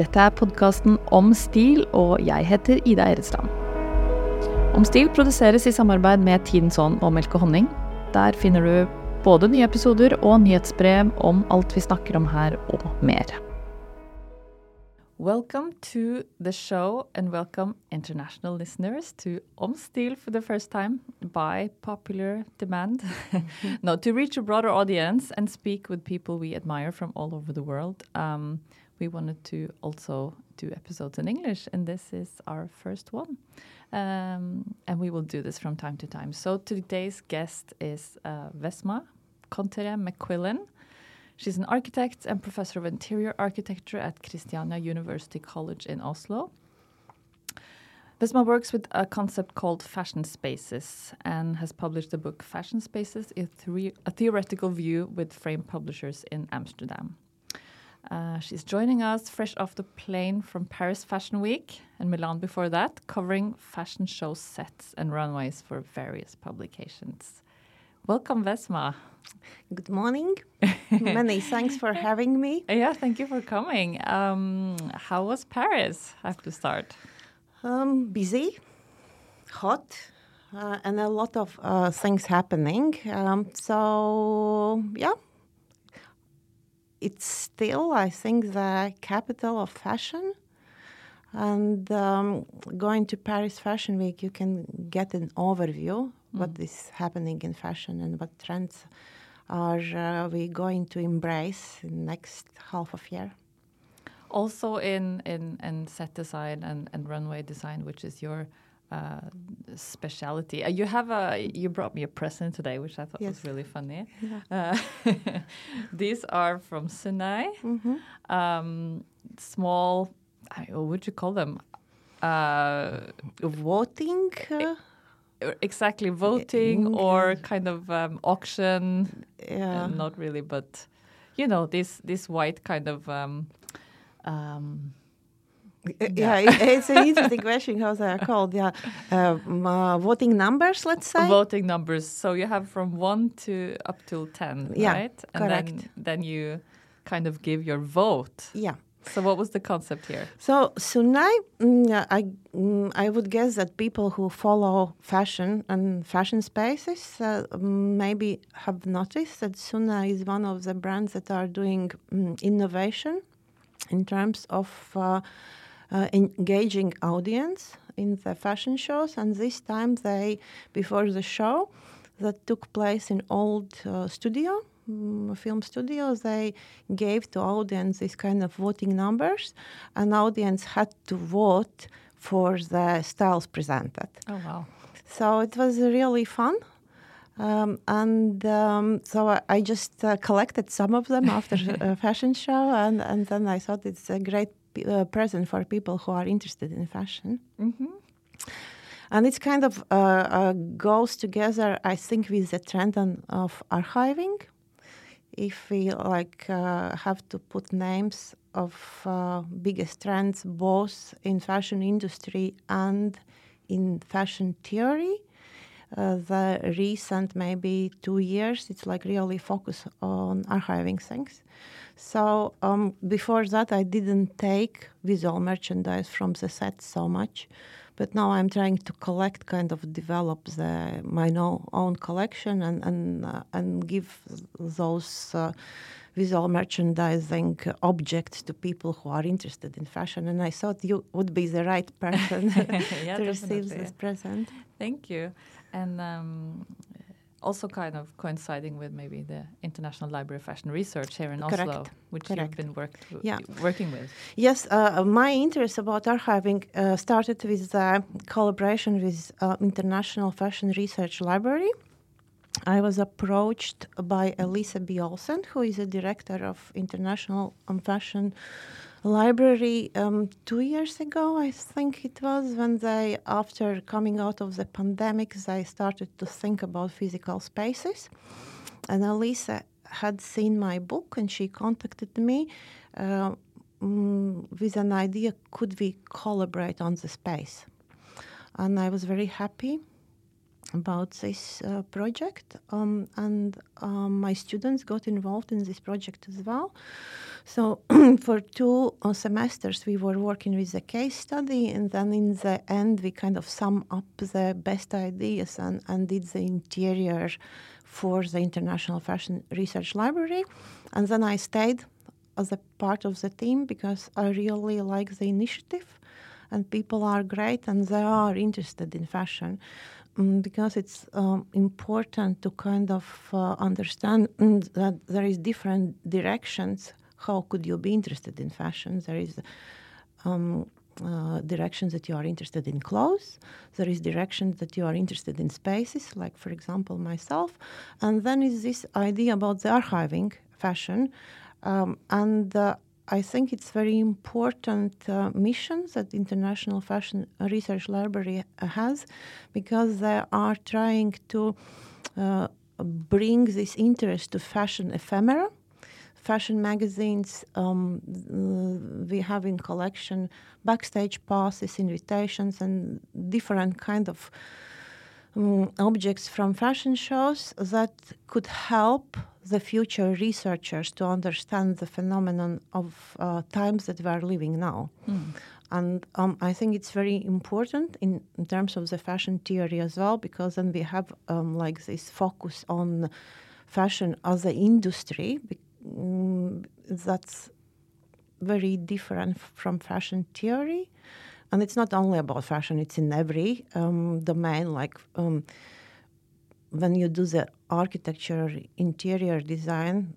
Dette er podkasten Om stil, og jeg heter Ida Eresland. Om stil produseres i samarbeid med Tidens Ånd og Melk og honning. Der finner du både nye episoder og nyhetsbrev om alt vi snakker om her, og mer. Welcome to the show and welcome international listeners to Om Stil for the first time by popular demand. no, to reach a broader audience and speak with people we admire from all over the world. Um, we wanted to also do episodes in English, and this is our first one. Um, and we will do this from time to time. So today's guest is uh, Vesma Kontere McQuillan. She's an architect and professor of interior architecture at Kristiania University College in Oslo. Vesma works with a concept called fashion spaces and has published the book Fashion Spaces, a, a theoretical view with frame publishers in Amsterdam. Uh, she's joining us fresh off the plane from Paris Fashion Week and Milan before that, covering fashion show sets and runways for various publications. Welcome, Vesma. Good morning. Many thanks for having me. Yeah, thank you for coming. Um, how was Paris? I have to start. Um, busy, hot, uh, and a lot of uh, things happening. Um, so, yeah, it's still, I think, the capital of fashion. And um, going to Paris Fashion Week, you can get an overview what mm. is happening in fashion and what trends are uh, we going to embrace in next half of year. Also in in, in set design and, and runway design, which is your uh, specialty. Uh, you have a you brought me a present today, which I thought yes. was really funny. Yeah. Uh, these are from Sunnei. Mm -hmm. um, small, what would you call them? Uh, voting. Uh, exactly voting or kind of um, auction. Yeah. not really, but you know this this white kind of. Um, yeah, yeah it's an interesting question how they are called. Yeah, um, uh, voting numbers, let's say. Voting numbers. So you have from one to up till ten, yeah, right? And correct. then then you kind of give your vote. Yeah. So what was the concept here? So Sunnei, mm, I mm, I would guess that people who follow fashion and fashion spaces uh, maybe have noticed that Sunnei is one of the brands that are doing um, innovation in terms of uh, uh, engaging audience in the fashion shows. And this time they, before the show, that took place in old uh, studio um, film studios, they gave to audience this kind of voting numbers, and audience had to vote for the styles presented. Oh wow! So it was really fun. Um, and um, so I, I just uh, collected some of them after a fashion show, and, and then I thought it's a great uh, present for people who are interested in fashion. Mm-hmm. And it's kind of uh, uh goes together, I think, with the trend on, of archiving if we like uh, have to put names of uh, biggest trends both in fashion industry and in fashion theory the recent maybe two years it's like really focus on archiving things so um, before that i didn't take visual merchandise from the set so much but now I'm trying to collect, kind of develop the, my own collection and and uh, and give those uh, visual merchandising objects to people who are interested in fashion. And I thought you would be the right person yeah, to receive this present. Thank you. And um, also kind of coinciding with maybe the International Library of Fashion Research here in Correct. Oslo, which Correct. you've been worked yeah. working with. Yes, uh, my interest about archiving uh, started with the collaboration with uh, International Fashion Research Library. I was approached by Elise By Olsen, who is a director of International Fashion library um, two years ago, I think it was, when they, after coming out of the pandemic, they started to think about physical spaces. And Elise had seen my book and she contacted me uh, mm, with an idea could we collaborate on the space? And I was very happy. About this uh, project, um, and um, my students got involved in this project as well. So for two uh, semesters, we were working with a case study, and then in the end, we kind of sum up the best ideas and, and did the interior for the International Fashion Research Library. And then I stayed as a part of the team because I really like the initiative, and people are great and they are interested in fashion. Um, because it's um, important to kind of uh, understand mm, that there is different directions how could you be interested in fashion? There is um, uh, directions that you are interested in clothes. There is directions that you are interested in spaces, like for example myself, and then is this idea about the archiving fashion, um, and uh, I think it's very important uh, mission that International Fashion Research Library has, because they are trying to uh, bring this interest to fashion ephemera fashion magazines. Um, we have in collection backstage passes, invitations, and different kind of um, objects from fashion shows that could help the future researchers to understand the phenomenon of uh, times that we are living now. Mm. And um, I think it's very important in, in, terms of the fashion theory as well, because then we have um, like this focus on fashion as an industry, mm, that's very different from fashion theory. And it's not only about fashion, it's in every um, domain. Like um, when you do the architecture, interior design,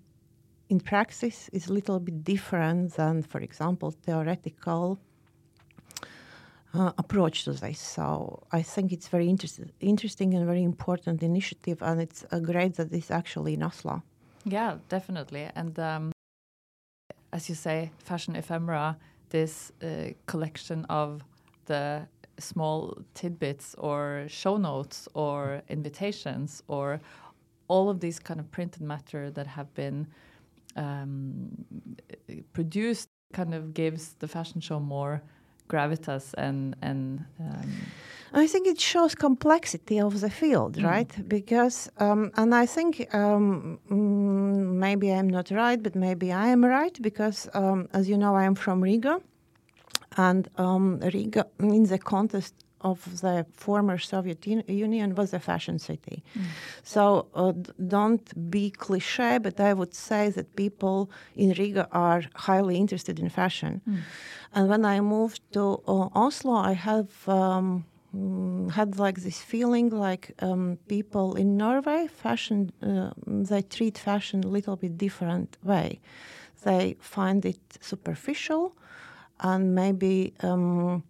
in practice is a little bit different than, for example, theoretical uh, approach to this. So I think it's very interest- interesting and very important initiative, and it's uh, great that it's actually in Oslo. Yeah, definitely. And um, as you say, fashion ephemera, this uh, collection of the small tidbits or show notes or invitations or all of these kind of printed matter that have been um, produced kind of gives the fashion show more gravitas and and um, I think it shows complexity of the field, mm. right? Because um, and I think um, mm, maybe I'm not right, but maybe I am right because um, as you know, I am from Riga, and um, Riga in the context of the former Soviet Union was a fashion city. Mm. So uh, don't be cliche, but I would say that people in Riga are highly interested in fashion. Mm. And when I moved to uh, Oslo, I have um, mm, had like this feeling like um, people in Norway, fashion, uh, they treat fashion a little bit different way. They find it superficial and maybe um,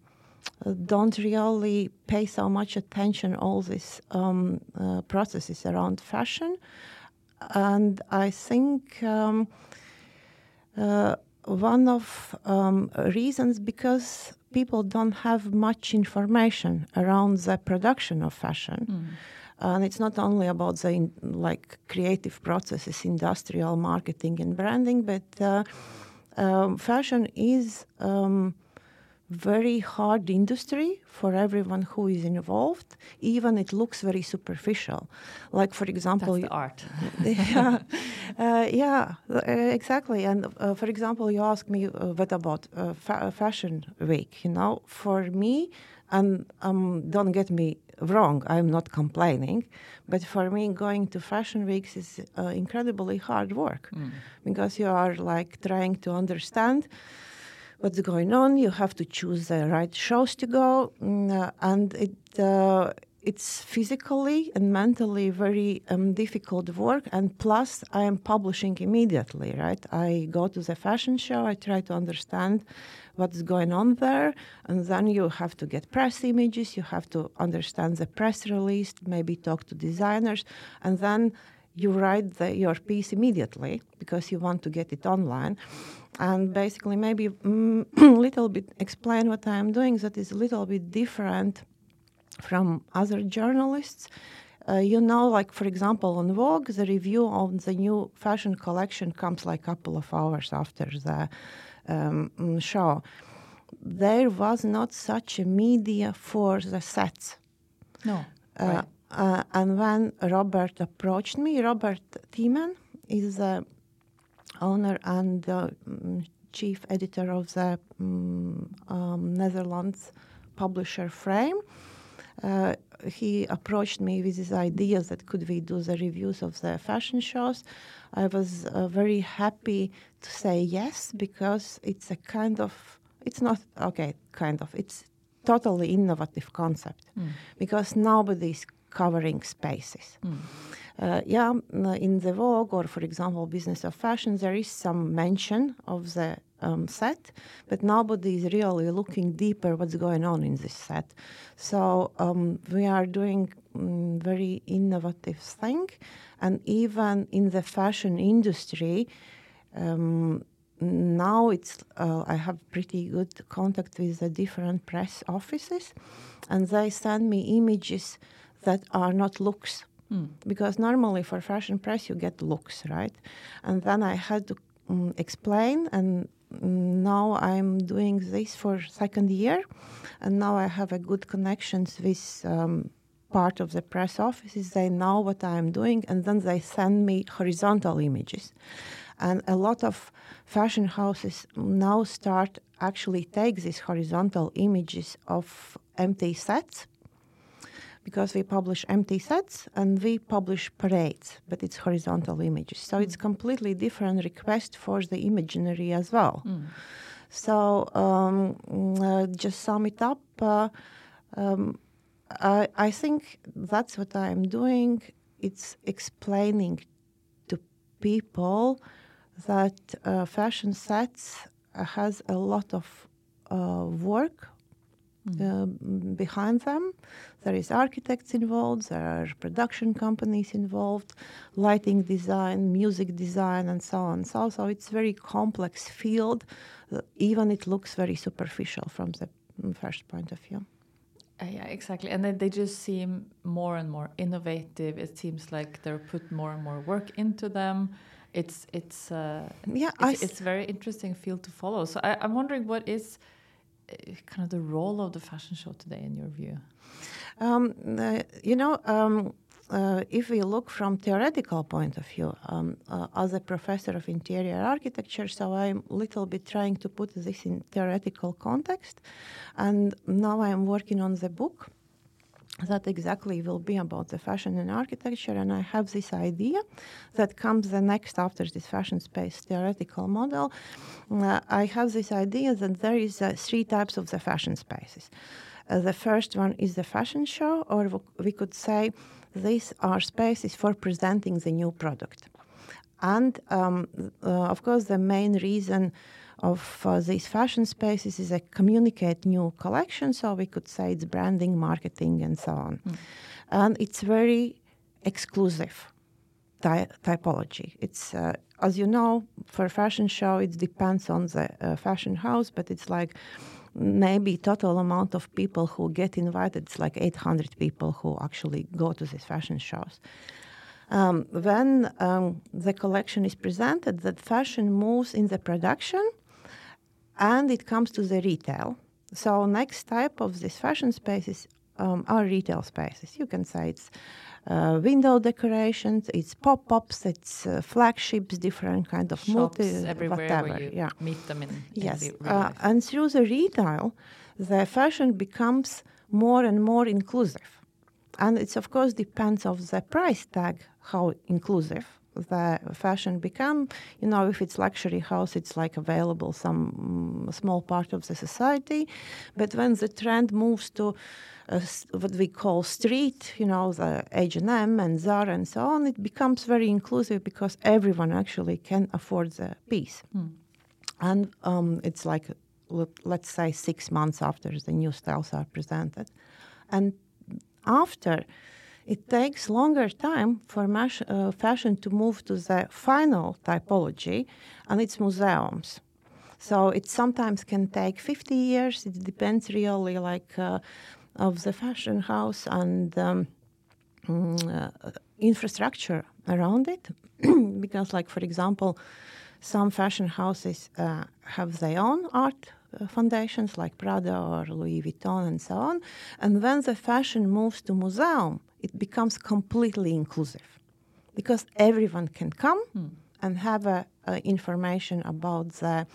don't really pay so much attention all these um, uh, processes around fashion. And I think um, uh, one of um, reasons because people don't have much information around the production of fashion. Mm. And it's not only about the in, like creative processes, industrial marketing and branding, but uh, um, fashion is um, very hard industry for everyone who is involved. Even it looks very superficial. Like for example, art. yeah, uh, yeah, uh, exactly. And uh, for example, you ask me uh, what about uh, fa fashion week? You know, for me, and um, don't get me wrong, I'm not complaining, but for me, going to fashion weeks is uh, incredibly hard work mm. because you are like trying to understand what's going on. You have to choose the right shows to go, mm, uh, and it uh, it's physically and mentally very um, difficult work. And plus, I am publishing immediately. Right, I go to the fashion show. I try to understand what's going on there, and then you have to get press images. You have to understand the press release. Maybe talk to designers, and then you write the, your piece immediately because you want to get it online and basically maybe a mm, little bit explain what I'm doing that is a little bit different from other journalists. Uh, you know, like for example, on Vogue, the review of the new fashion collection comes like a couple of hours after the um, mm, show. There was not such a media for the sets. No. Uh, right. uh, and when Robert approached me, Robert Thiemann is the owner and uh, chief editor of the um, um, Netherlands publisher Frame. Uh, he approached me with his ideas that could we do the reviews of the fashion shows. I was uh, very happy to say yes because it's a kind of it's not okay kind of it's totally innovative concept mm. because nobody is covering spaces. Mm. Uh, yeah, in the Vogue or, for example, Business of Fashion, there is some mention of the um, set, but nobody is really looking deeper what's going on in this set. So um, we are doing um, very innovative thing, and even in the fashion industry. Um, now it's uh, I have pretty good contact with the different press offices, and they send me images that are not looks. Mm. Because normally for fashion press you get looks, right? And then I had to um, explain, and now I'm doing this for second year, and now I have a good connections with um, part of the press offices. They know what I'm doing, and then they send me horizontal images. And a lot of fashion houses now start actually take these horizontal images of empty sets because we publish empty sets and we publish parades, but it's horizontal images. So mm. it's completely different request for the imaginary as well. Mm. So um, uh, just sum it up. Uh, um, I, I think that's what I'm doing. It's explaining to people that uh, fashion sets has a lot of uh, work mm. uh, behind them. There is architects involved, there are production companies involved, lighting design, music design, and so on. So, so it's very complex field. Uh, even it looks very superficial from the mm, first point of view. Uh, yeah, exactly. And then they just seem more and more innovative. It seems like they're put more and more work into them it's it's uh, yeah, it's, it's very interesting field to follow. So I, am wondering what is uh, kind of the role of the fashion show today in your view. Um, uh, you know. Um, uh, if we look from theoretical point of view, um, uh, as a professor of interior architecture, so I'm a little bit trying to put this in theoretical context, and now I'm working on the book that exactly will be about the fashion and architecture and i have this idea that comes the next after this fashion space theoretical model. Uh, i have this idea that there is uh, three types of the fashion spaces. Uh, the first one is the fashion show or we could say these are spaces for presenting the new product. And um, uh, of course the main reason of uh, these fashion spaces is a communicate new collection. So we could say it's branding, marketing, and so on. Mm. And it's very exclusive ty- typology. It's uh, as you know, for a fashion show, it depends on the uh, fashion house, but it's like maybe total amount of people who get invited. It's like 800 people who actually go to these fashion shows. Um, when um, the collection is presented, that fashion moves in the production and it comes to the retail. So next type of these fashion spaces um, are retail spaces. You can say it's uh, window decorations, it's pop-ups, it's uh, flagships, different kind of Shops multi, everywhere whatever. Yeah. meet them in, yes. In uh, and through the retail, the fashion becomes more and more inclusive, and it's of course depends of the price tag how inclusive the fashion become you know if it's luxury house it's like available some mm, small part of the society. But when the trend moves to uh, what we call street you know the h&m and zara and so on it becomes very inclusive because everyone actually can afford the piece. Mm. and um, it's like let's say six months after the new styles are presented. And after it takes longer time for mash, uh, fashion to move to the final typology, and it's museums. So it sometimes can take 50 years. It depends really, like, uh, of the fashion house and um, mm, uh, infrastructure around it. because, like, for example, some fashion houses uh, have their own art uh, foundations, like Prada or Louis Vuitton and so on. And when the fashion moves to museum, it becomes completely inclusive because everyone can come and have information about the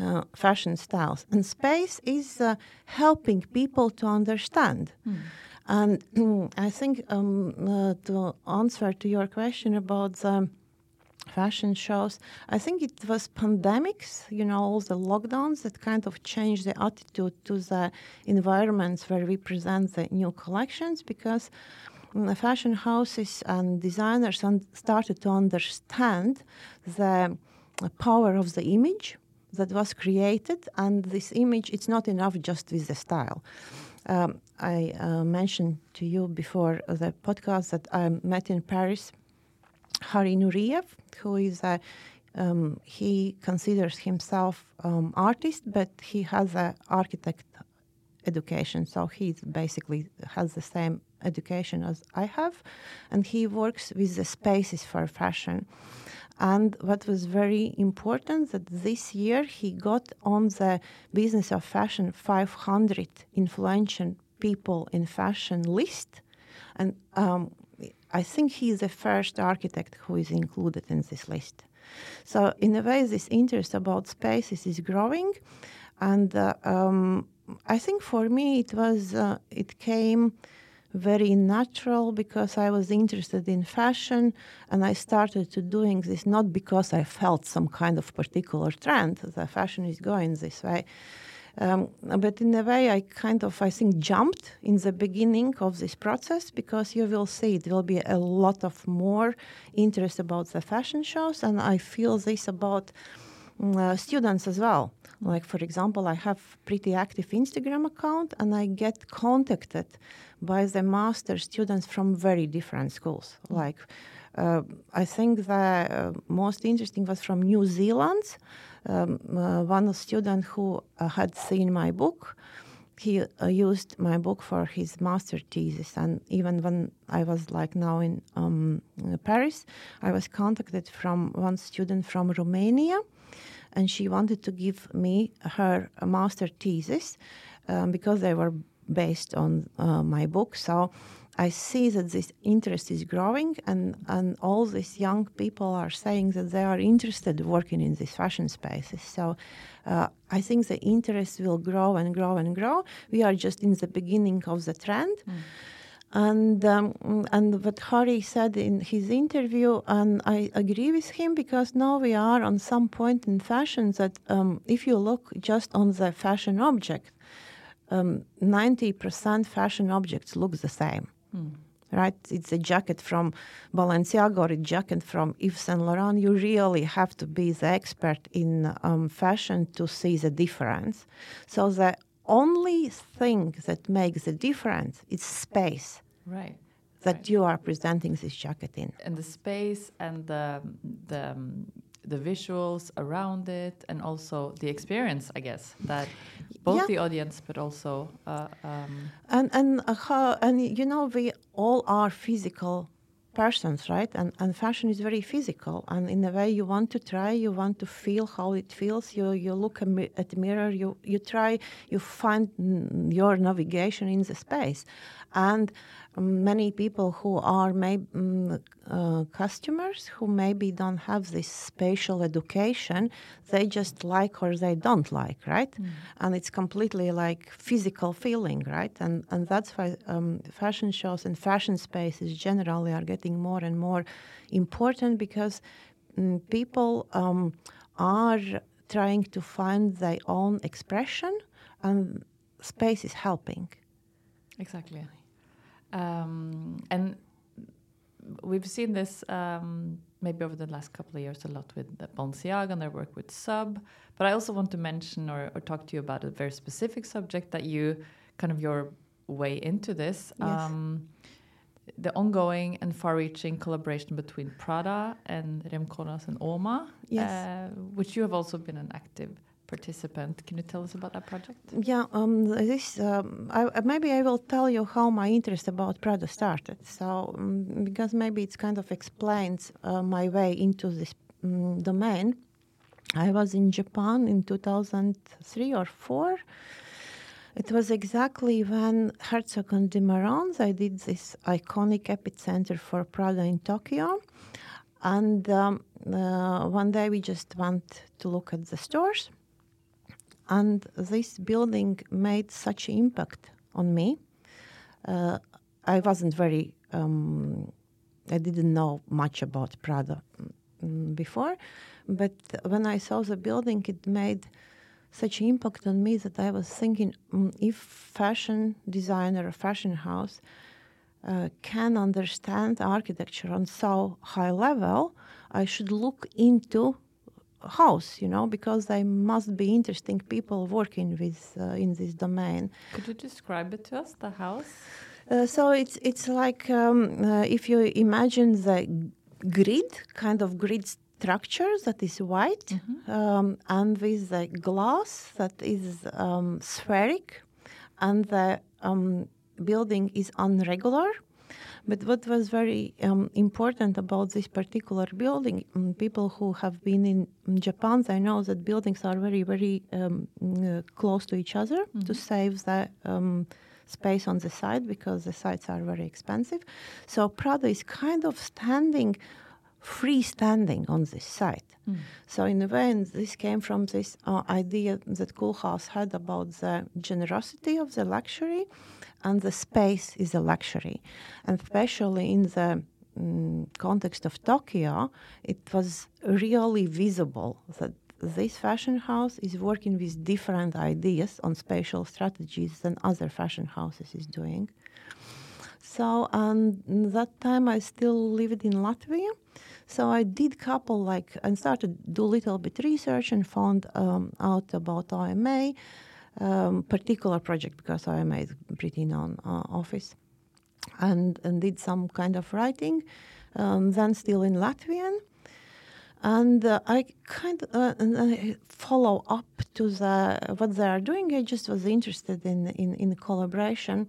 uh, fashion styles. And space is uh, helping people to understand. And I think um, uh, to answer to your question about the fashion shows, I think it was pandemics, you know, all the lockdowns that kind of changed the attitude to the environments where we present the new collections because mm, fashion houses and designers un- started to understand the power of the image that was created and this image it's not enough just with the style. Um, i uh, mentioned to you before the podcast that i met in paris Harry Nuriev, who is a um, he considers himself um, artist, but he has a architect education. So he basically has the same education as I have, and he works with the spaces for fashion. And what was very important that this year he got on the Business of Fashion 500 influential people in fashion list, and um, I think he is the first architect who is included in this list. So in a way, this interest about spaces is growing, and uh, um, I think for me it was uh, it came very natural because I was interested in fashion, and I started to doing this not because I felt some kind of particular trend that fashion is going this way. Um, but in a way, I kind of, I think, jumped in the beginning of this process because you will see it will be a lot of more interest about the fashion shows, and I feel this about uh, students as well. Like for example, I have pretty active Instagram account, and I get contacted by the master students from very different schools. Like uh, I think the uh, most interesting was from New Zealand um, uh, one student who uh, had seen my book he uh, used my book for his master thesis and even when i was like now in um, paris i was contacted from one student from romania and she wanted to give me her master thesis um, because they were based on uh, my book so I see that this interest is growing, and, and all these young people are saying that they are interested working in these fashion spaces. So uh, I think the interest will grow and grow and grow. We are just in the beginning of the trend. Mm. And um, and what Harry said in his interview, and I agree with him because now we are on some point in fashion that um, if you look just on the fashion object, um, 90% fashion objects look the same. Mm. Right, it's a jacket from Balenciaga or a jacket from Yves Saint Laurent. You really have to be the expert in um, fashion to see the difference. So the only thing that makes the difference is space. Right. That right. you are presenting this jacket in. And the space and the the the visuals around it and also the experience i guess that both yeah. the audience but also uh, um and and uh, how, and you know we all are physical persons right and and fashion is very physical and in a way you want to try you want to feel how it feels you you look at the mirror you you try you find your navigation in the space and many people who are maybe um, uh, customers who maybe don't have this spatial education they just like or they don't like right? Mm. and it's completely like physical feeling right? And and that's why um, fashion shows and fashion spaces generally are getting more and more important because um, people um, are trying to find their own expression and space is helping. Exactly um, and we've seen this um, maybe over the last couple of years a lot with the Balenciaga and their work with Sub. But I also want to mention or, or, talk to you about a very specific subject that you kind of your way into this. Yes. Um, the ongoing and far-reaching collaboration between Prada and Rem Koolhaas and Oma, yes. uh, which you have also been an active participant. Can you tell us about that project? Yeah, um, this um, I, maybe I will tell you how my interest about Prada started. So um, because maybe it's kind of explains uh, my way into this um, domain. I was in Japan in 2003 or four. It was exactly when Herzog and de Meuron, I did this iconic epicenter for Prada in Tokyo. And um, uh, one day we just went to look at the stores. And this building made such impact on me. Uh, I wasn't very, um, I didn't know much about Prada mm, before. But when I saw the building, it made such impact on me that I was thinking mm, if fashion designer or fashion house uh, can understand architecture on so high level, I should look into house, you know, because they must be interesting people working with uh, in this domain. Could you describe it to us, the house? Uh, so it's it's like um, uh, if you imagine the grid, kind of grid structure that is white mm-hmm. um, and with the glass that is um, spheric and the um, building is unregular. But what was very um, important about this particular building, um, people who have been in Japan, they know that buildings are very, very um, uh, close to each other mm-hmm. to save the space on the side because the sites are very expensive. So Prada is kind of standing freestanding on this site. So in a way, and this came from this uh, idea that Koolhaas had about the generosity of the luxury, and the space is a luxury, and especially in the um, context of Tokyo, it was really visible that this fashion house is working with different ideas on spatial strategies than other fashion houses is doing. So, and that time I still lived in Latvia. So I did couple like and started do little bit research and found um, out about OMA, um, particular project because OMA is pretty known uh, office, and and did some kind of writing. Um, then still in Latvian, and uh, I kind of uh, follow up to the what they are doing. I just was interested in in in collaboration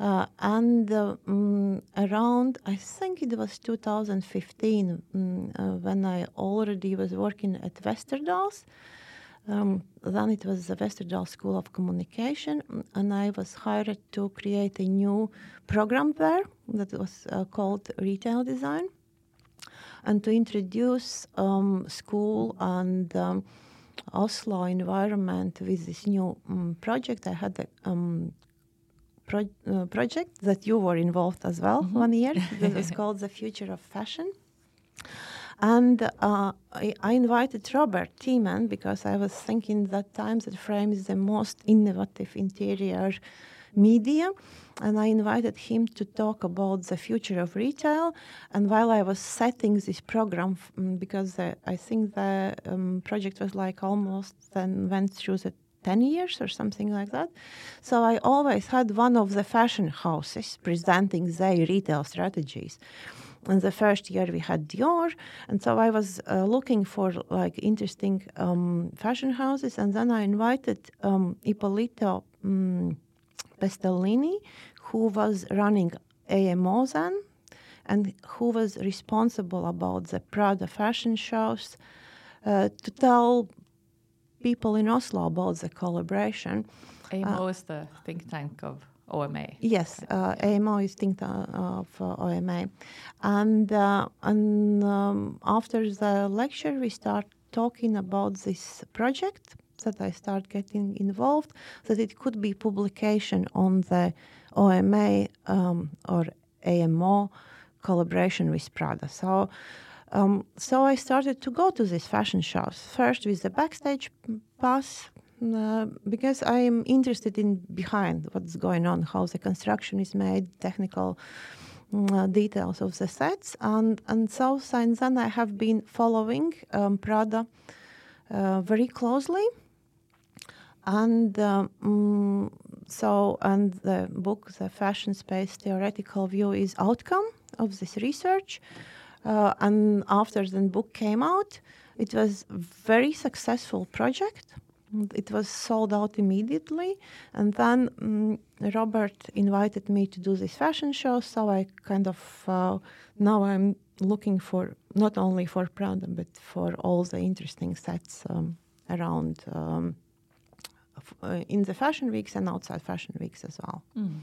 uh, and uh, um, around, I think it was 2015, um, uh, when I already was working at Westerdals. Um, then it was the Westerdals School of Communication, and I was hired to create a new program there that was uh, called Retail Design, and to introduce um, school and um, Oslo environment with this new um, project. I had a um, pro uh, project that you were involved as well mm -hmm. one year. that was called The Future of Fashion. And uh, I, I, invited Robert Thiemann because I was thinking that times that frame is the most innovative interior media. And I invited him to talk about the future of retail. And while I was setting this program, mm, because uh, I think the um, project was like almost then went through the 10 years or something like that. So I always had one of the fashion houses presenting their retail strategies. In the first year we had Dior, and so I was uh, looking for like interesting um, fashion houses, and then I invited um, Ippolito um, Pestellini, who was running AMO then, and who was responsible about the Prada fashion shows, uh, to tell people in Oslo about the collaboration. AMO uh, is the think tank of OMA. Yes, uh, AMO is think tank of uh, OMA, and uh, and um, after the lecture we start talking about this project that I start getting involved, that it could be publication on the OMA um, or AMO collaboration with Prada. So um, so I started to go to these fashion shows first with the backstage pass uh, because I am interested in behind what's going on, how the construction is made, technical mm, uh, details of the sets, and and so since then I have been following um, Prada uh, very closely, and um, so and the book, the Fashion Space Theoretical View, is outcome of this research. Uh, and after the book came out, it was very successful project. It was sold out immediately, and then um, Robert invited me to do this fashion show. So I kind of uh, now I'm looking for not only for Prada but for all the interesting sets um, around um, uh, in the fashion weeks and outside fashion weeks as well. Mm.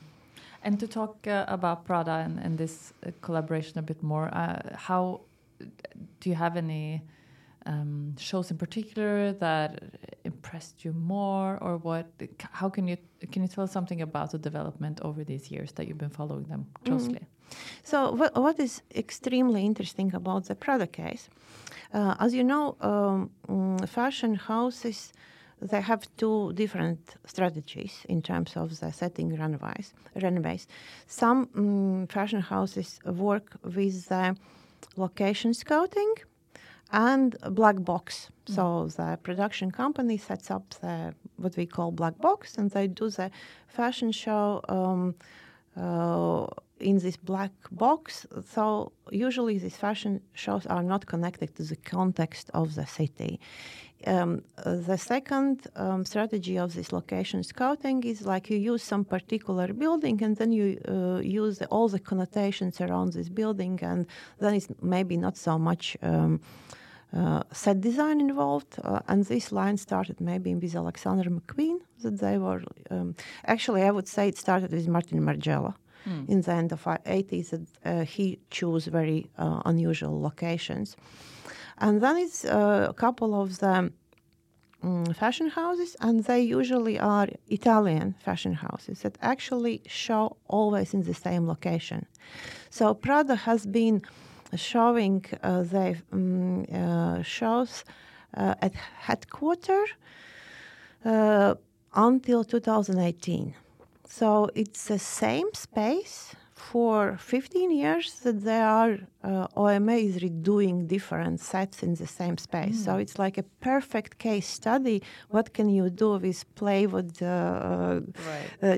And to talk uh, about Prada and, and this uh, collaboration a bit more, uh, how do you have any um, shows in particular that impressed you more, or what? How can you can you tell us something about the development over these years that you've been following them closely? Mm. So, what, what is extremely interesting about the Prada case? Uh, as you know, um, mm, fashion houses they have two different strategies in terms of the setting runways. runways. Some um, fashion houses work with the location scouting and black box. Mm. So the production company sets up the what we call black box, and they do the fashion show um, uh, in this black box. So usually these fashion shows are not connected to the context of the city. Um, the second um, strategy of this location scouting is like you use some particular building and then you uh, use the, all the connotations around this building, and then it's maybe not so much. Um, uh, set design involved, uh, and this line started maybe with Alexander McQueen. That they were um, actually, I would say it started with Martin Margiela. Mm. In the end of the 80s, uh, he chose very uh, unusual locations, and then it's uh, a couple of the um, fashion houses, and they usually are Italian fashion houses that actually show always in the same location. So Prada has been showing uh, the um, uh, shows uh, at headquarters until 2018. So it's the same space for 15 years that they are uh, OMA is redoing different sets in the same space. Mm. So it's like a perfect case study. What can you do with play with uh, right. uh,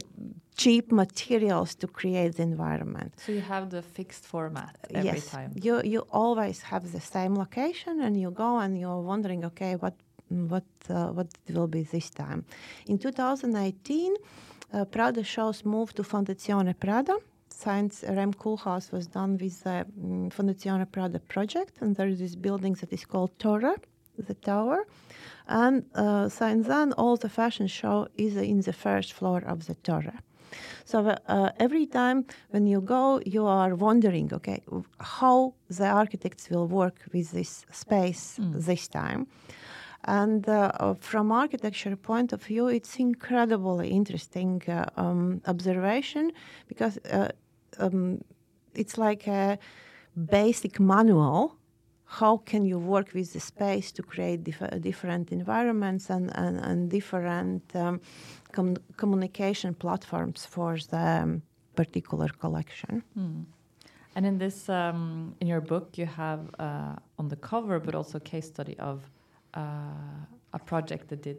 cheap materials to create the environment? So you have the fixed format every yes. time. You you always have the same location, and you go and you're wondering, okay, what what uh, what will be this time? In 2018. Uh, Prada shows moved to Fondazione Prada, since Rem Koolhaas was done with the um, Fondazione Prada project, and there is this building that is called Torre, the tower. And uh, since then, all the fashion show is in the first floor of the Torre. So uh, every time when you go, you are wondering, okay, how the architects will work with this space mm. this time. And uh, from architecture point of view, it's incredibly interesting uh, um, observation because uh, um, it's like a basic manual. How can you work with the space to create dif- different environments and, and, and different um, com- communication platforms for the um, particular collection? Mm. And in this, um, in your book, you have uh, on the cover, but also case study of a project that did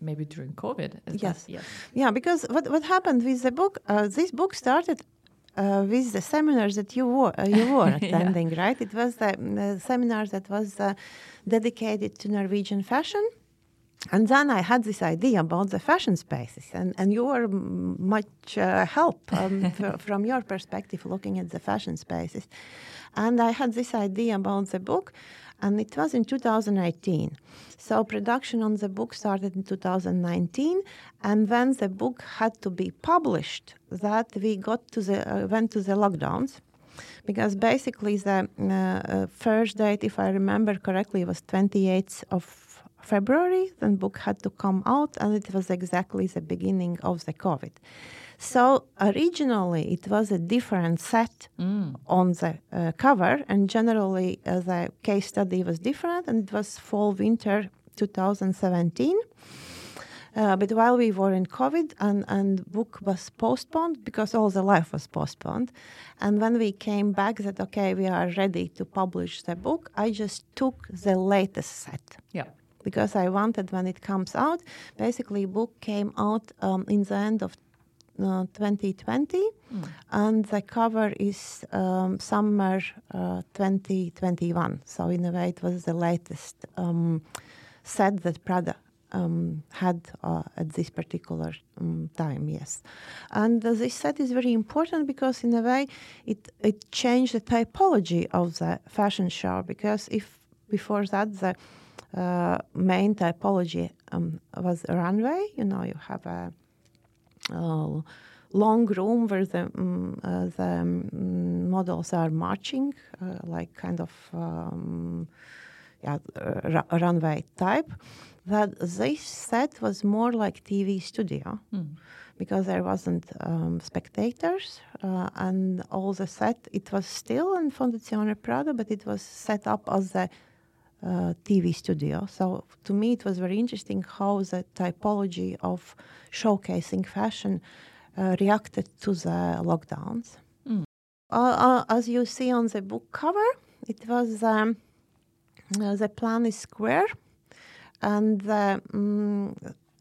maybe during COVID. yes. yes. Yeah, because what, what happened with the book, uh, this book started uh, with the seminars that you were, uh, you were attending, yeah. right? It was the, the seminar that was uh, dedicated to Norwegian fashion. And then I had this idea about the fashion spaces, and, and you were much uh, help um, from your perspective looking at the fashion spaces. And I had this idea about the book and it was in 2018. So production on the book started in 2019, and when the book had to be published, that we got to the uh, went to the lockdowns, because basically the uh, uh first date, if I remember correctly, was 28th of February. Then book had to come out, and it was exactly the beginning of the COVID. So originally it was a different set mm. on the uh, cover, and generally uh, the case study was different, and it was fall winter 2017. Uh, but while we were in COVID and, and book was postponed because all the life was postponed. And when we came back that, okay, we are ready to publish the book, I just took the latest set. Yeah. Because I wanted when it comes out, basically book came out um, in the end of 2020, mm. and the cover is um, summer uh, 2021. So in a way, it was the latest um, set that Prada um, had uh, at this particular um, time. Yes, and uh, this set is very important because in a way it it changed the typology of the fashion show because if before that the uh, main typology um, was runway. You know, you have a long room where the um, uh, the um, models are marching, uh, like kind of um, yeah, runway type. That this set was more like TV studio. Mm. Because there wasn't um, spectators uh, and all the set, it was still in Fondazione Prada, but it was set up as a uh, TV studio. So to me, it was very interesting how the typology of showcasing fashion uh, reacted to the lockdowns. Mm. Uh, as you see on the book cover, it was um, the plan is square, and um,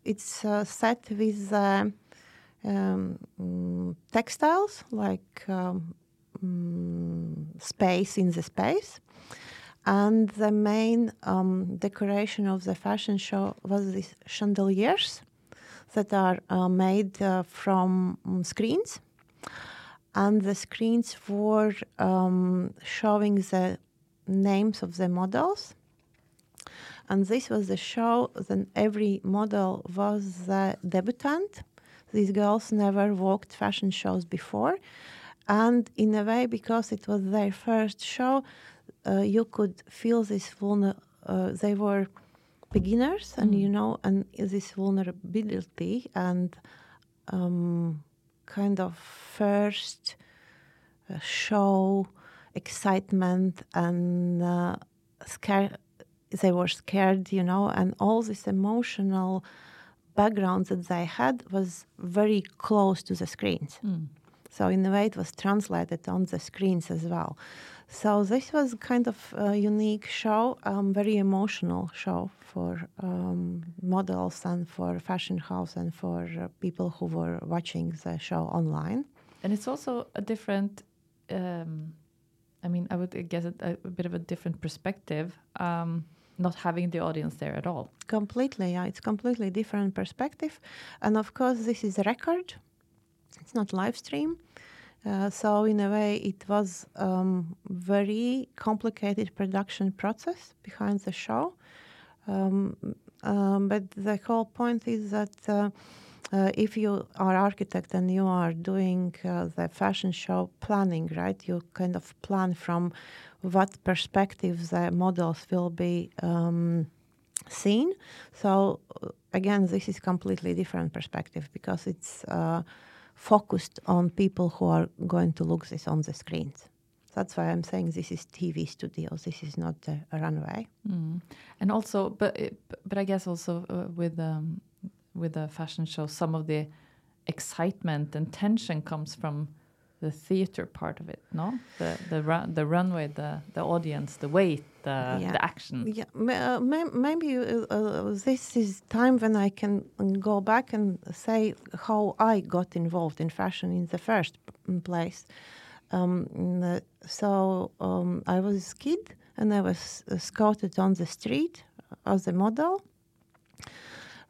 it's set with um, textiles like um, space in the space. And the main um, decoration of the fashion show was these chandeliers that are uh, made uh, from screens. And the screens were um, showing the names of the models. And this was the show, then every model was the debutant. These girls never walked fashion shows before. And in a way, because it was their first show, uh, you could feel this vulner. Uh, they were beginners, and Mm. you know, and this vulnerability and um, kind of first uh, show excitement and uh, scare. They were scared, you know, and all this emotional background that they had was very close to the screens. Mm. So in a way, it was translated on the screens as well. So this was kind of a unique show, um, very emotional show for um, models and for fashion house and for uh, people who were watching the show online. And it's also a different. Um, I mean, I would guess it a, a bit of a different perspective. Um, not having the audience there at all. Completely, yeah, it's completely different perspective, and of course, this is a record. It's not live stream. Uh, so in a way, it was um, very complicated production process behind the show. Um, um, but the whole point is that uh, uh, if you are architect and you are doing uh, the fashion show planning, right, you kind of plan from what perspective the models will be um, seen. So uh, again, this is completely different perspective because it's focused on people who are going to look this on the screens. That's why I'm saying this is TV studios. This is not a, a runway. Mm. And also, but but I guess also uh, with um, with the fashion show, some of the excitement and tension comes from the theater part of it. No, the the run, the runway, the the audience, the weight, the Yeah. the action. Yeah, uh, maybe uh, uh, this is time when I can go back and say how I got involved in fashion in the first place. Um, so um, I was a kid and I was uh, scouted on the street as a model.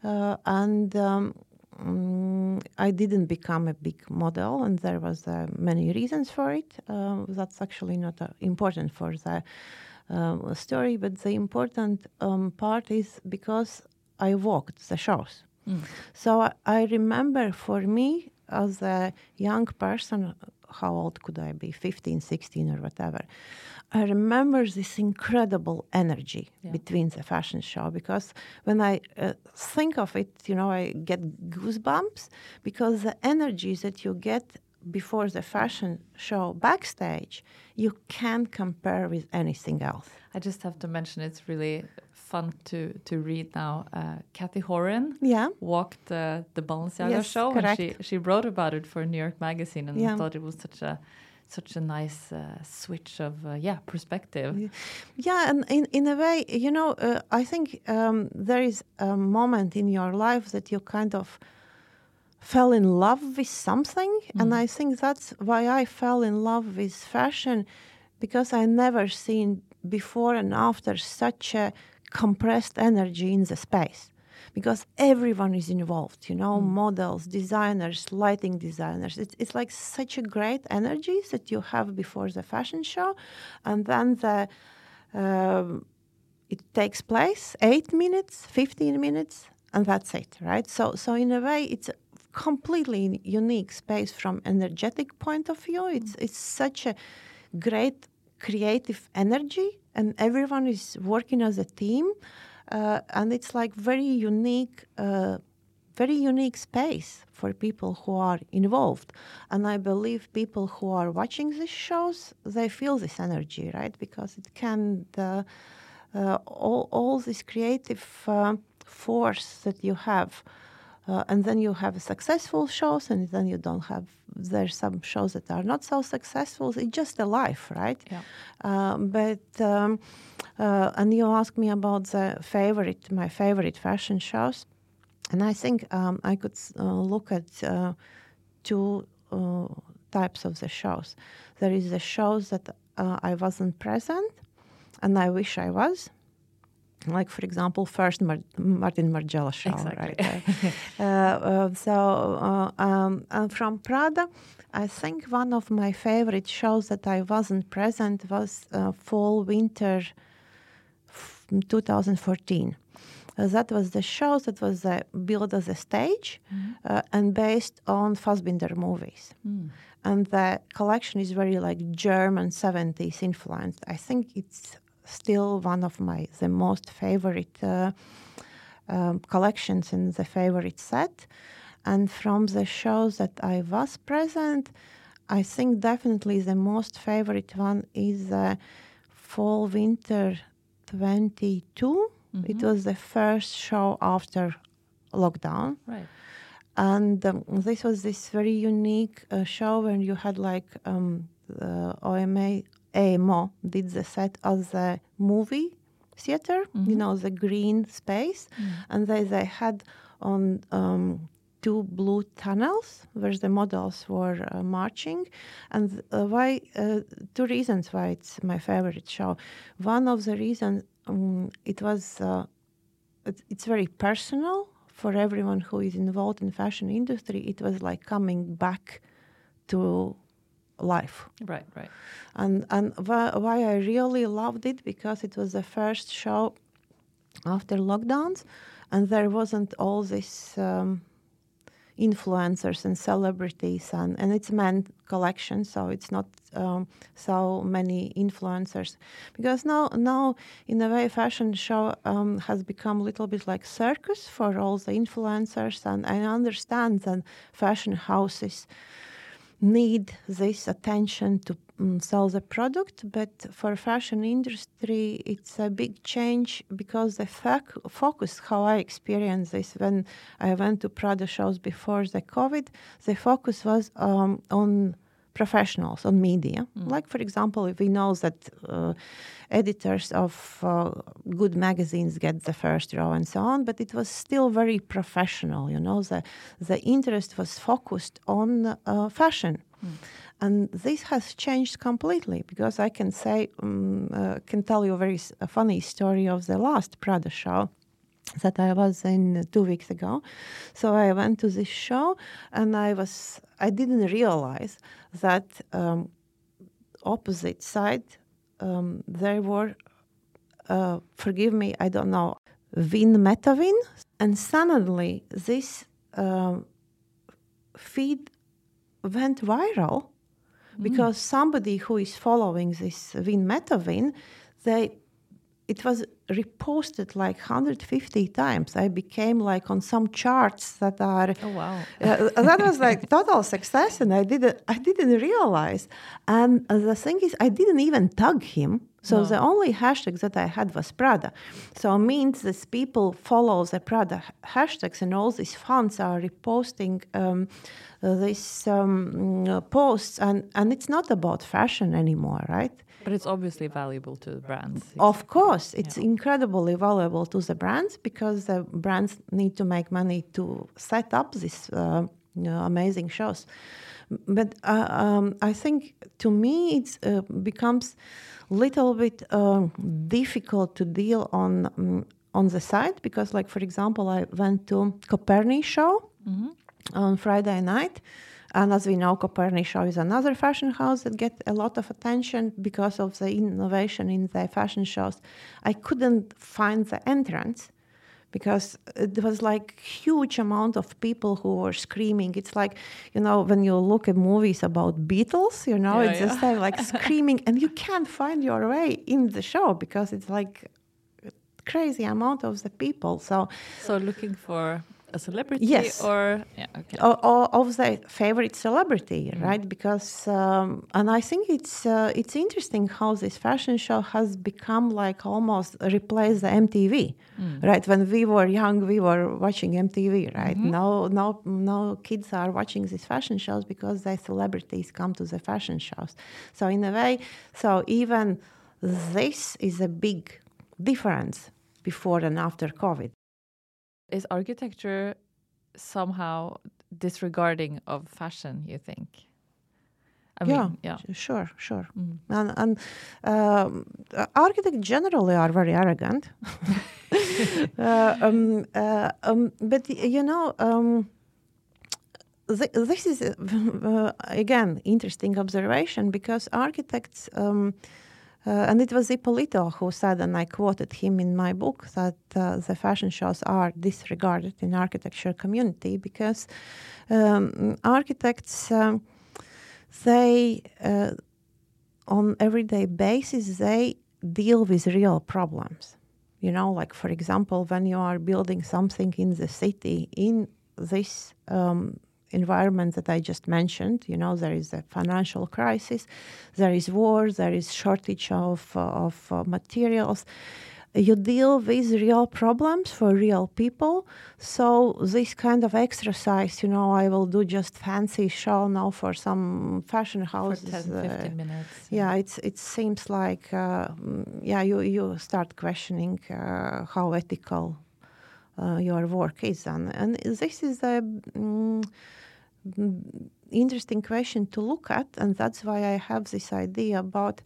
Uh, and um, mm, I didn't become a big model, and there was uh, many reasons for it. Uh, that's actually not uh, important for the um, story, but the important um, part is because I walked the shows. Mm. So I, I remember for me as a young person, how old could I be? 15, 16, or whatever. I remember this incredible energy Yeah. between the fashion show because when I uh, think of it, you know, I get goosebumps because the energy that you get before the fashion show backstage, you can't compare with anything else. I just have to mention it's really fun to to read now. Uh, Cathy Horyn Yeah. walked uh, the Balenciaga Yes, show, correct. and she she wrote about it for New York Magazine, and I Yeah. thought it was such a such a nice uh, switch of uh, yeah perspective. Yeah, and in, in a way, you know, uh, I think um, there is a moment in your life that you kind of fell in love with something. And I think that's why I fell in love with fashion because I never seen before and after such a compressed energy in the space. Because everyone is involved, you know, models, designers, lighting designers. It's, it's like such a great energy that you have before the fashion show. And then the um, it takes place eight minutes, 15 minutes, and that's it, right? So, so in a way, it's a completely unique space from energetic point of view. It's it's such a great creative energy, and everyone is working as a team, uh, and it's like very unique. Uh, very unique space for people who are involved and i believe people who are watching these shows they feel this energy right because it can uh, uh, all, all this creative uh, force that you have uh, and then you have successful shows and then you don't have there's some shows that are not so successful it's just a life right Yeah. um, but um, uh, and you ask me about the favorite my favorite fashion shows and I think um, I could uh, look at uh, two uh, types of the shows. There is the shows that uh, I wasn't present, and I wish I was. Like, for example, first Mar- Martin Margiela show, Exactly. right? Uh, uh, so, uh, um, and from Prada, I think one of my favorite shows that I wasn't present was uh, Fall Winter 2014. Uh, that was the show that was uh, built as a stage uh, and based on Fassbinder movies. And the collection is very like German 70s influenced. I think it's still one of my the most favorite uh, um, collections in the favorite set. And from the shows that I was present, I think definitely the most favorite one is uh, Fall Winter 22. It was the first show after lockdown. Right. And um, this was this very unique uh, show when you had like um, the OMA, AMO did the set as a movie theater, you know, the green space. And they, they had on um, two blue tunnels where the models were uh, marching. And uh, why, uh, two reasons why it's my favorite show. One of the reasons um, it was, uh, it's, it's very personal for everyone who is involved in fashion industry. It was like coming back to life Right, right. and and why, why I really loved it because it was the first show after lockdowns, and there wasn't all this um, influencers and celebrities, and and it's men collection, so it's not um, so many influencers. Because now now in a way fashion show um, has become a little bit like circus for all the influencers, and I understand that fashion houses need this attention to mm, sell the product but for fashion industry it's a big change because the fac- focus how i experienced this when i went to prada shows before the covid the focus was um, on professionals on media. Like for example if we know that uh, editors of uh, good magazines get the first row and so on but it was still very professional you know? The the interest was focused on uh, fashion. And this has changed completely because i can say um, uh, can tell you a very s- a funny story of the last prada show that I was in two weeks ago. So I went to this show and I was I didn't realize that um, opposite side um, there were uh, forgive me I don't know Win Metawin and suddenly this um, feed went viral because somebody who is following this Win Metawin they it was reposted like 150 times. I became like on some charts that are. Oh, wow. Uh, that was like total success, and I didn't. I didn't realize. And uh, the thing is, I didn't even tag him. So No. the only hashtag that I had was Prada. So it means that people follow the Prada hashtags, and all these fans are reposting um, uh, these um, uh, posts, and and it's not about fashion anymore, right? But it's obviously valuable to the brands. Of course, it's incredibly valuable to the brands because the brands need to make money to set up these uh, you know, amazing shows. But uh, um, I think to me it uh, becomes a little bit um difficult to deal on um, on the site because, like for example, I went to Coperni show on Friday night. And as we know, Coperni Show is another fashion house that get a lot of attention because of the innovation in the fashion shows. I couldn't find the entrance because it was like huge amount of people who were screaming. It's like you know when you look at movies about Beatles, you know, Yeah, it's yeah. just like, like screaming, and you can't find your way in the show because it's like crazy amount of the people. So So looking for a celebrity Yes. or yeah, okay. or, or of the favorite celebrity, Mm. right? Because um, and I think it's uh, it's interesting how this fashion show has become like almost replaced the MTV, Mm. right? When we were young, we were watching MTV, right? Mm-hmm. Now, now, now kids are watching these fashion shows because the celebrities come to the fashion shows. So in a way, so even this is a big difference before and after COVID. Is architecture somehow disregarding of fashion, you think? I yeah, mean, yeah. sure, sure. Mm. And, and um, uh, architects generally are very arrogant. uh, um, uh, um, but you know, um, th- this is uh, again interesting observation because architects. Uh, and it was Ippolito who said, and I quoted him in my book, that uh, the fashion shows are disregarded in architecture community because um, architects um, they uh, on everyday basis they deal with real problems. You know like for example when you are building something in the city in this um, environment that i just mentioned you know there is a financial crisis there is war there is shortage of, uh, of uh, materials you deal with real problems for real people. So this kind of exercise, you know, I will do just fancy show now for some fashion For houses. 10, uh, minutes. yeah, it's it seems like uh, mm, yeah, you you start questioning uh, how ethical uh, your work is, and and this is a mm, mm, interesting question to look at, and that's why I have this idea about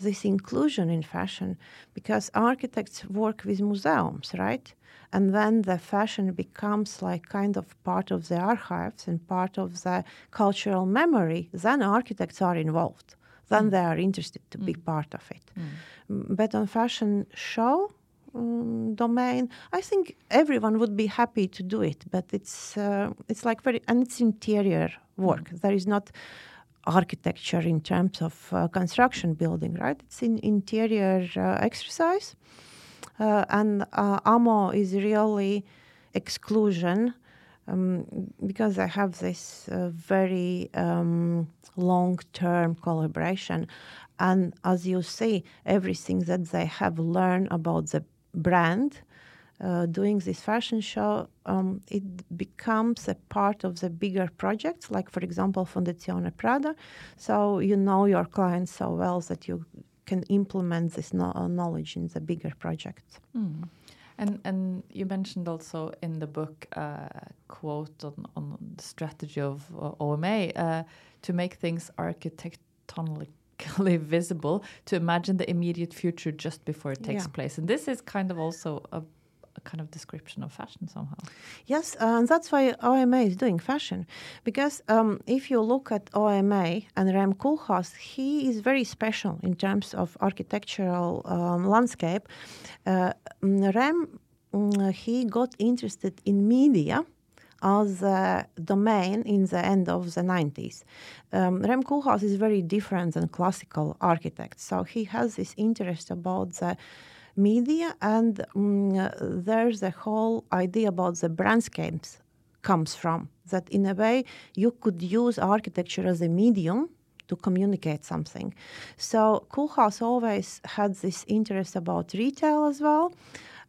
this inclusion in fashion, because architects work with museums, right? And then the fashion becomes like kind of part of the archives and part of the cultural memory. Then architects are involved. Then mm. they are interested to be mm. part of it. Mm. mm, But on fashion show um, domain, I think everyone would be happy to do it. But it's uh, it's like very and it's interior work. There is not architecture in terms of uh, construction building, right? It's in interior uh, exercise. Uh, and uh, AMO is really exclusion um, because I have this uh, very um, long term collaboration. And as you see, everything that they have learned about the brand uh, doing this fashion show, um, it becomes a part of the bigger projects, like, for example, Fondazione Prada. So you know your clients so well that you can implement this no- uh, knowledge in the bigger projects. Mm. And and you mentioned also in the book uh, quote on, on the strategy of uh, OMA uh, to make things architectonically visible, to imagine the immediate future just before it takes Yeah. place. And this is kind of also a, a kind of description of fashion somehow. Yes, uh, and that's why OMA is doing fashion. Because um, if you look at OMA and Rem Koolhaas, he is very special in terms of architectural um, landscape. Uh, mm, Rem, mm, he got interested in media as a domain in the end of the 90s. Um, Rem Koolhaas is very different than classical architects. So he has this interest about the media and uh, there's a whole idea about the brandscapes comes from that in a way you could use architecture as a medium to communicate something so Koolhaas always had this interest about retail as well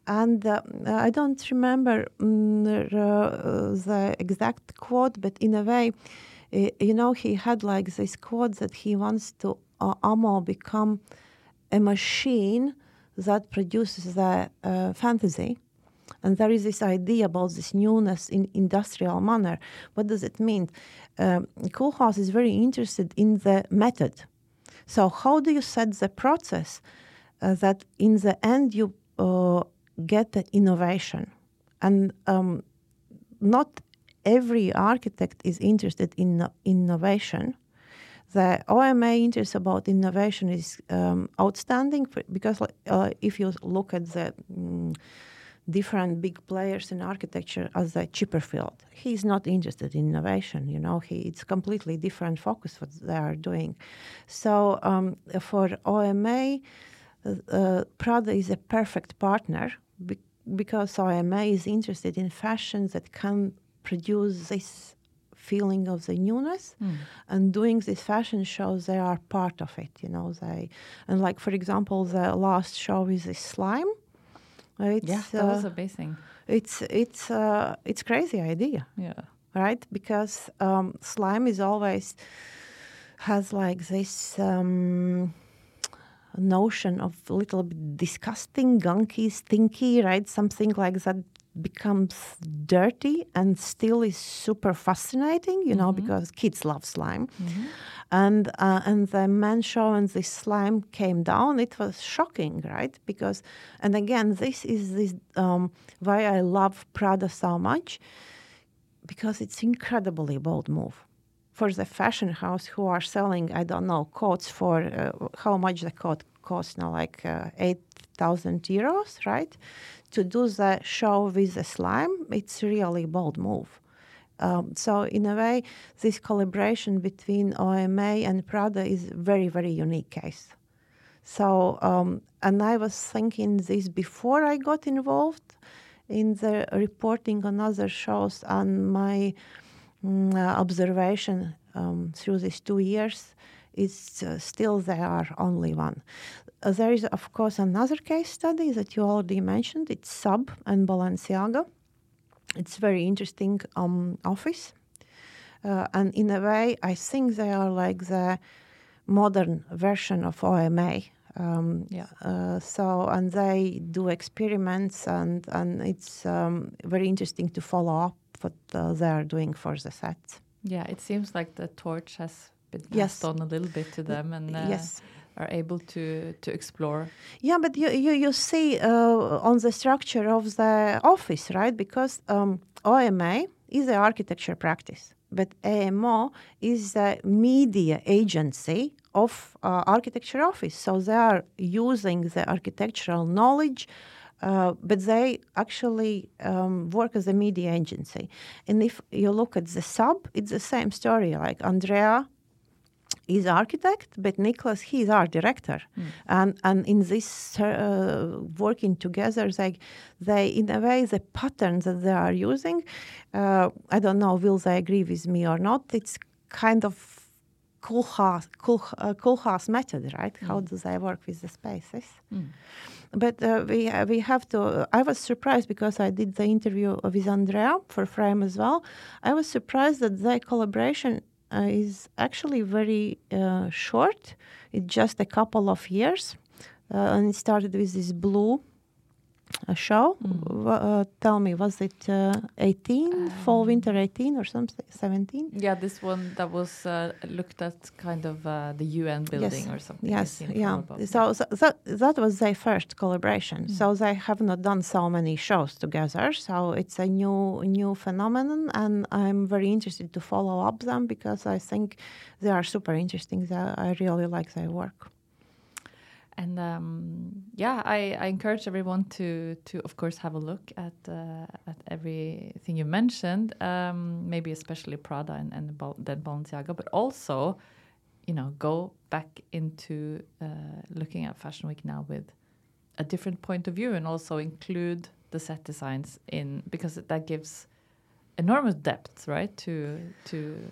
and uh, I don't remember mm, uh, the exact quote, but in a way, you know, he had like this quote that he wants to uh, become a machine that produces the uh, fantasy. And there is this idea about this newness in industrial manner. What does it mean? Um, is very interested in the method. So how do you set the process uh, that in the end you uh, get the innovation? And um, not every architect is interested in innovation. The OMA interest about innovation is um, outstanding because uh, if you look at the mm, different big players in architecture as a Chipperfield. He's not interested in innovation. You know, he it's completely different focus what they are doing. So um, for OMA, uh, Prada is a perfect partner be- because OMA is interested in fashions that can produce this feeling of the newness Mm. and doing these fashion shows they are part of it you know they and like for example the last show is this slime it's yeah, that was uh, amazing. it's it's uh, it's crazy idea Yeah. right because um, slime is always has like this um, notion of a little bit disgusting gunky stinky right? Something like that becomes dirty and still is super fascinating you know Mhm. because kids love slime. Mhm. and uh, and the man show when this slime came down. It was shocking right? Because and again this is this um, why i love prada so much because it's incredibly bold move for the fashion house who are selling i don't know coats for uh, how much the coat costs now like uh, 8000 euros right to do the show with the slime it's really bold move um, so in a way, this collaboration between OMA and Prada is very, very unique case. So, um, and I was thinking this before I got involved in the reporting on other shows, and my mm, uh, observation um, through these two years is uh, still there are only one. Uh, there is, of course, another case study that you already mentioned. It's Sub and Balenciaga it's very interesting um, office uh, and in a way i think they are like the modern version of oma um, Yeah. uh, so and they do experiments and and it's um, very interesting to follow up what uh, they are doing for the set. Yeah, it seems like the torch has been passed Yes. on a little bit to them and uh, yes are able to to explore. Yeah, but you you, you see uh, on the structure of the office, right? Because um, OMA is the architecture practice, but AMO is the media agency of uh, architecture office. So they are using the architectural knowledge. Uh, but they actually um, work as a media agency. And if you look at the sub, it's the same story. Like Andrea is architect, but Nicholas he is art director, and and in this uh, working together, they they in a way the patterns that they are using, uh, I don't know will they agree with me or not. It's kind of Koolhaas Kool, uh, method, right? How do they work with the spaces? Mm. But uh, we uh, we have to. I was surprised because I did the interview with Andrea for Frame as well. I was surprised that their collaboration uh, is actually very uh, short. It's just a couple of years, uh, and it started with this blue uh, show. Mm. Uh, tell me, was it uh, 18, fall, Um, winter 18, or something? 17? Yeah, this one that was uh, looked at kind of uh, the UN building or something. Yes, yeah. So, so that that was their first collaboration. Mm. So they have not done so many shows together. So it's a new new phenomenon, and I'm very interested to follow up them because I think they are super interesting. I really like their work. And um, yeah, I, I encourage everyone to to of course have a look at uh, at everything you mentioned. Um, maybe especially Prada and and then Balenciaga, but also, you know, go back into uh, looking at Fashion Week now with a different point of view, and also include the set designs in because that gives enormous depth, right, to to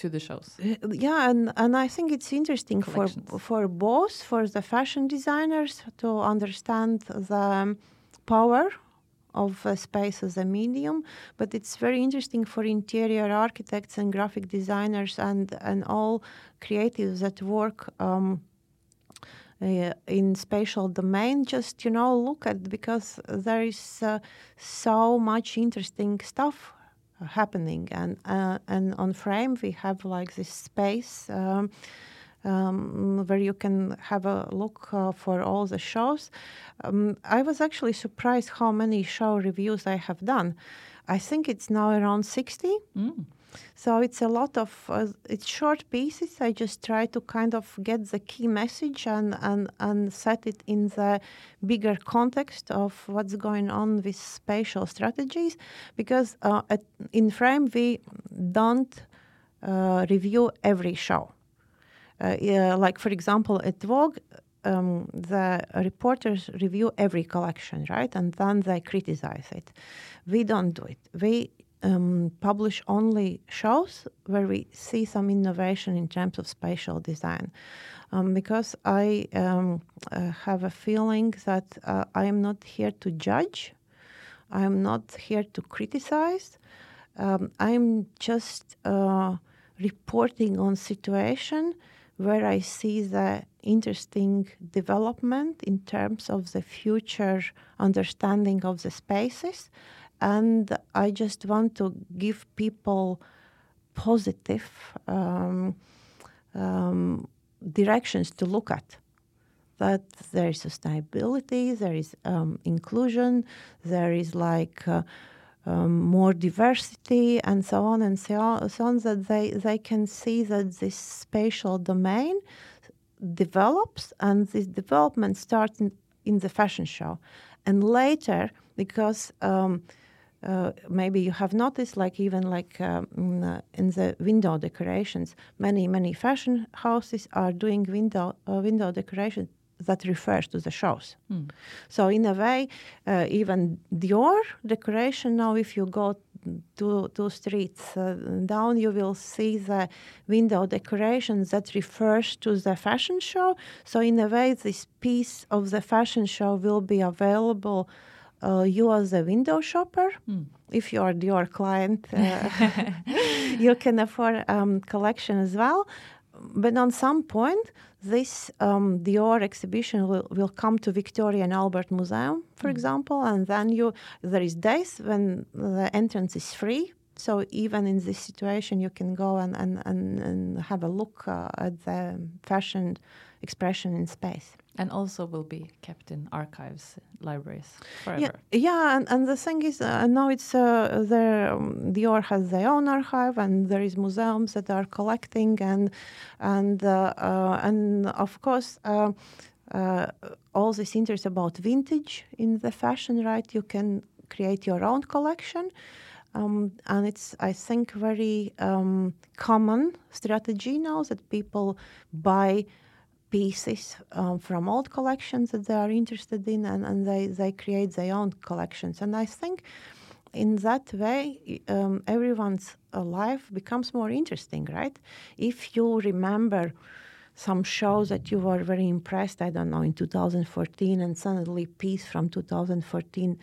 to the shows. Uh, Yeah, and, and I think it's interesting for for both for the fashion designers to understand the um, power of space as a medium, but it's very interesting for interior architects and graphic designers and and all creatives that work. Um, uh, in spatial domain just you know look at because there is uh, so much interesting stuff happening. And uh, and on frame we have like this space um, um, where you can have a look uh, for all the shows. Um, i was actually surprised how many show reviews i have done. I think it's now around 60 Mm. So it's a lot of uh, it's short pieces. I just try to kind of get the key message and, and and set it in the bigger context of what's going on with spatial strategies, because uh, at, in Frame we don't uh, review every show. Uh, yeah, like for example at Vogue, um, the reporters review every collection, right? And then they criticize it. We don't do it. We um, publish only shows where we see some innovation in terms of spatial design. Um, because I um, uh, have a feeling that uh, I am not here to judge, I am not here to criticize. Um, I'm just uh, reporting on situation where I see the interesting development in terms of the future understanding of the spaces. And I just want to give people positive um, um, directions to look at. That there is sustainability, there is um, inclusion, there is like uh, um, more diversity and so on and so on, so on that they, they can see that this spatial domain develops and this development starts in, in the fashion show. And later, because um, uh, maybe you have noticed, like even like um, in the window decorations, many many fashion houses are doing window uh, window decoration that refers to the shows. Mm. So in a way, uh, even Dior decoration now, if you go two two streets uh, down, you will see the window decoration that refers to the fashion show. So in a way, this piece of the fashion show will be available. Uh, you as a window shopper, mm. if you are Dior client, uh, you can afford um, collection as well. But on some point, this um, Dior exhibition will, will come to Victoria and Albert Museum, for mm. example, and then you there is days when the entrance is free. So even in this situation, you can go and, and, and, and have a look uh, at the fashion expression in space. And also will be kept in archives, libraries forever. Yeah, yeah and, and the thing is, uh, now it's uh, there. Um, Dior has their own archive, and there is museums that are collecting, and and uh, uh and of course. Uh, uh, all this interest about vintage in the fashion, right? You can create your own collection, um, and it's I think very um, common strategy now that people buy pieces um, from old collections that they are interested in and, and they, they create their own collections. And I think in that way, um, everyone's life becomes more interesting, right? If you remember some shows that you were very impressed, I don't know, in 2014, and suddenly piece from 2014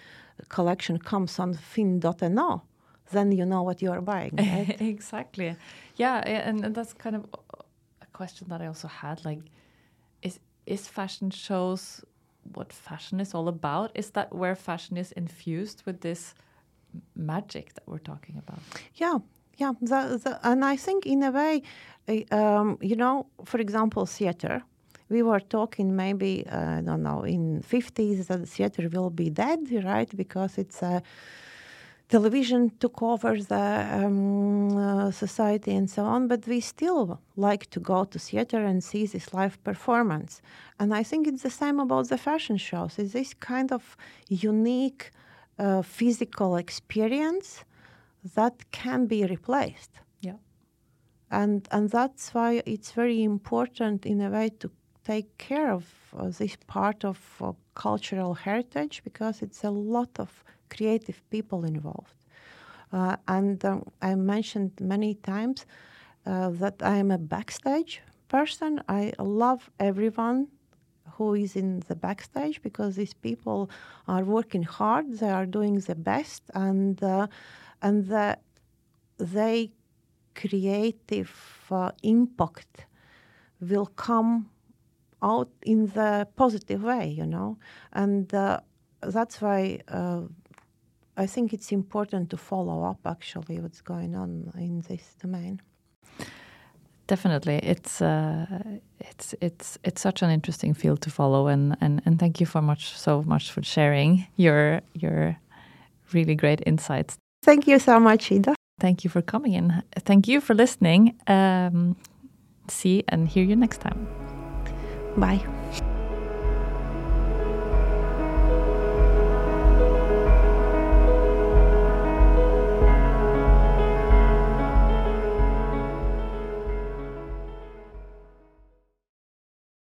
collection comes on finn.no, then you know what you are buying, right? exactly. Yeah, and, and that's kind of a question that I also had, like, is fashion shows what fashion is all about? Is that where fashion is infused with this magic that we're talking about? Yeah, yeah. The, the, and I think, in a way, um, you know, for example, theater. We were talking maybe, uh, I don't know, in 50s that theater will be dead, right? Because it's a television took over the um, uh, society and so on, but we still like to go to theater and see this live performance. And I think it's the same about the fashion shows. It's this kind of unique uh, physical experience that can be replaced. Yeah. And, and that's why it's very important in a way to take care of uh, this part of uh, cultural heritage because it's a lot of creative people involved. Uh, and um, I mentioned many times uh, that I am a backstage person. I love everyone who is in the backstage because these people are working hard. They are doing the best, and uh, and the they creative uh, impact will come out in the positive way, you know, and uh, that's why uh, I think it's important to follow up actually what's going on in this domain. Definitely, it's uh, it's it's it's such an interesting field to follow, and and and thank you for much so much for sharing your your really great insights. Thank you so much, Ida. Thank you for coming in. Thank you for listening. Um, see and hear you next time. Bye.